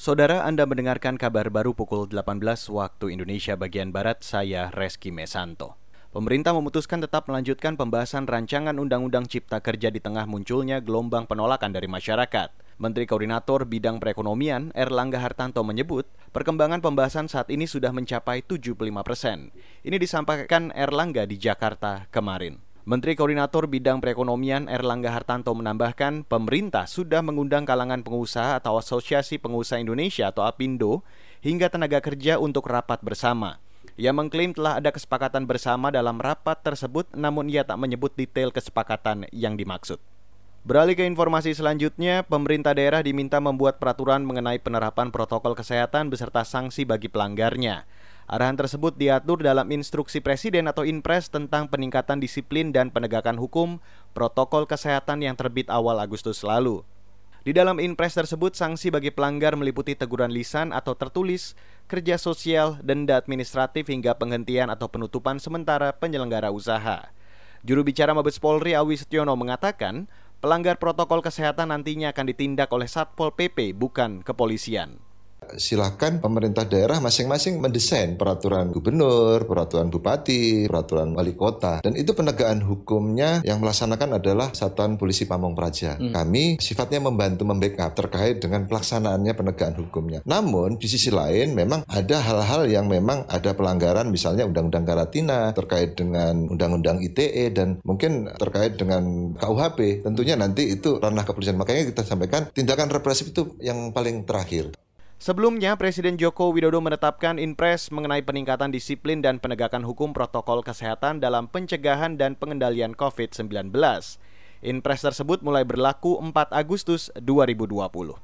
Saudara Anda mendengarkan kabar baru pukul 18 waktu Indonesia bagian Barat, saya Reski Mesanto. Pemerintah memutuskan tetap melanjutkan pembahasan rancangan Undang-Undang Cipta Kerja di tengah munculnya gelombang penolakan dari masyarakat. Menteri Koordinator Bidang Perekonomian Erlangga Hartanto menyebut, perkembangan pembahasan saat ini sudah mencapai 75 persen. Ini disampaikan Erlangga di Jakarta kemarin. Menteri Koordinator Bidang Perekonomian Erlangga Hartanto menambahkan, pemerintah sudah mengundang kalangan pengusaha atau Asosiasi Pengusaha Indonesia atau APindo hingga tenaga kerja untuk rapat bersama. Ia mengklaim telah ada kesepakatan bersama dalam rapat tersebut, namun ia tak menyebut detail kesepakatan yang dimaksud. Beralih ke informasi selanjutnya, pemerintah daerah diminta membuat peraturan mengenai penerapan protokol kesehatan beserta sanksi bagi pelanggarnya. Arahan tersebut diatur dalam instruksi Presiden atau Inpres tentang peningkatan disiplin dan penegakan hukum protokol kesehatan yang terbit awal Agustus lalu. Di dalam Inpres tersebut, sanksi bagi pelanggar meliputi teguran lisan atau tertulis, kerja sosial, denda administratif hingga penghentian atau penutupan sementara penyelenggara usaha. Juru bicara Mabes Polri Awi Setiono mengatakan, pelanggar protokol kesehatan nantinya akan ditindak oleh Satpol PP bukan kepolisian silahkan pemerintah daerah masing-masing mendesain peraturan gubernur, peraturan bupati, peraturan wali kota. Dan itu penegakan hukumnya yang melaksanakan adalah Satuan Polisi Pamong Praja. Hmm. Kami sifatnya membantu membackup terkait dengan pelaksanaannya penegakan hukumnya. Namun di sisi lain memang ada hal-hal yang memang ada pelanggaran misalnya Undang-Undang Karantina terkait dengan Undang-Undang ITE dan mungkin terkait dengan KUHP. Tentunya nanti itu ranah kepolisian. Makanya kita sampaikan tindakan represif itu yang paling terakhir. Sebelumnya, Presiden Joko Widodo menetapkan Inpres mengenai peningkatan disiplin dan penegakan hukum protokol kesehatan dalam pencegahan dan pengendalian COVID-19. Inpres tersebut mulai berlaku 4 Agustus 2020.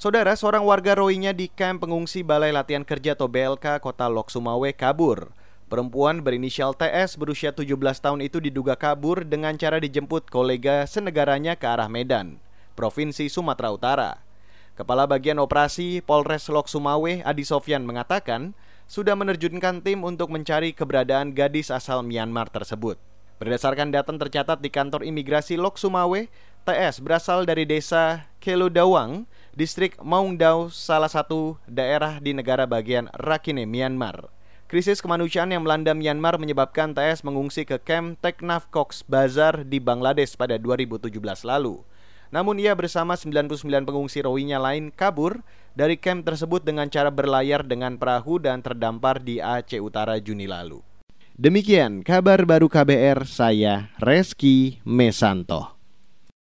Saudara, seorang warga Rohingya di kamp pengungsi Balai Latihan Kerja atau BLK Kota Lok Sumawe kabur. Perempuan berinisial TS berusia 17 tahun itu diduga kabur dengan cara dijemput kolega senegaranya ke arah Medan, Provinsi Sumatera Utara. Kepala Bagian Operasi Polres Lok Sumawe Adi Sofyan mengatakan sudah menerjunkan tim untuk mencari keberadaan gadis asal Myanmar tersebut. Berdasarkan data tercatat di kantor imigrasi Lok Sumawe, TS berasal dari desa Kelodawang, distrik Maungdaw, salah satu daerah di negara bagian Rakhine, Myanmar. Krisis kemanusiaan yang melanda Myanmar menyebabkan TS mengungsi ke kamp Teknaf Cox Bazar di Bangladesh pada 2017 lalu. Namun ia bersama 99 pengungsi Rohingya lain kabur dari kamp tersebut dengan cara berlayar dengan perahu dan terdampar di Aceh Utara Juni lalu. Demikian kabar baru KBR saya Reski Mesanto.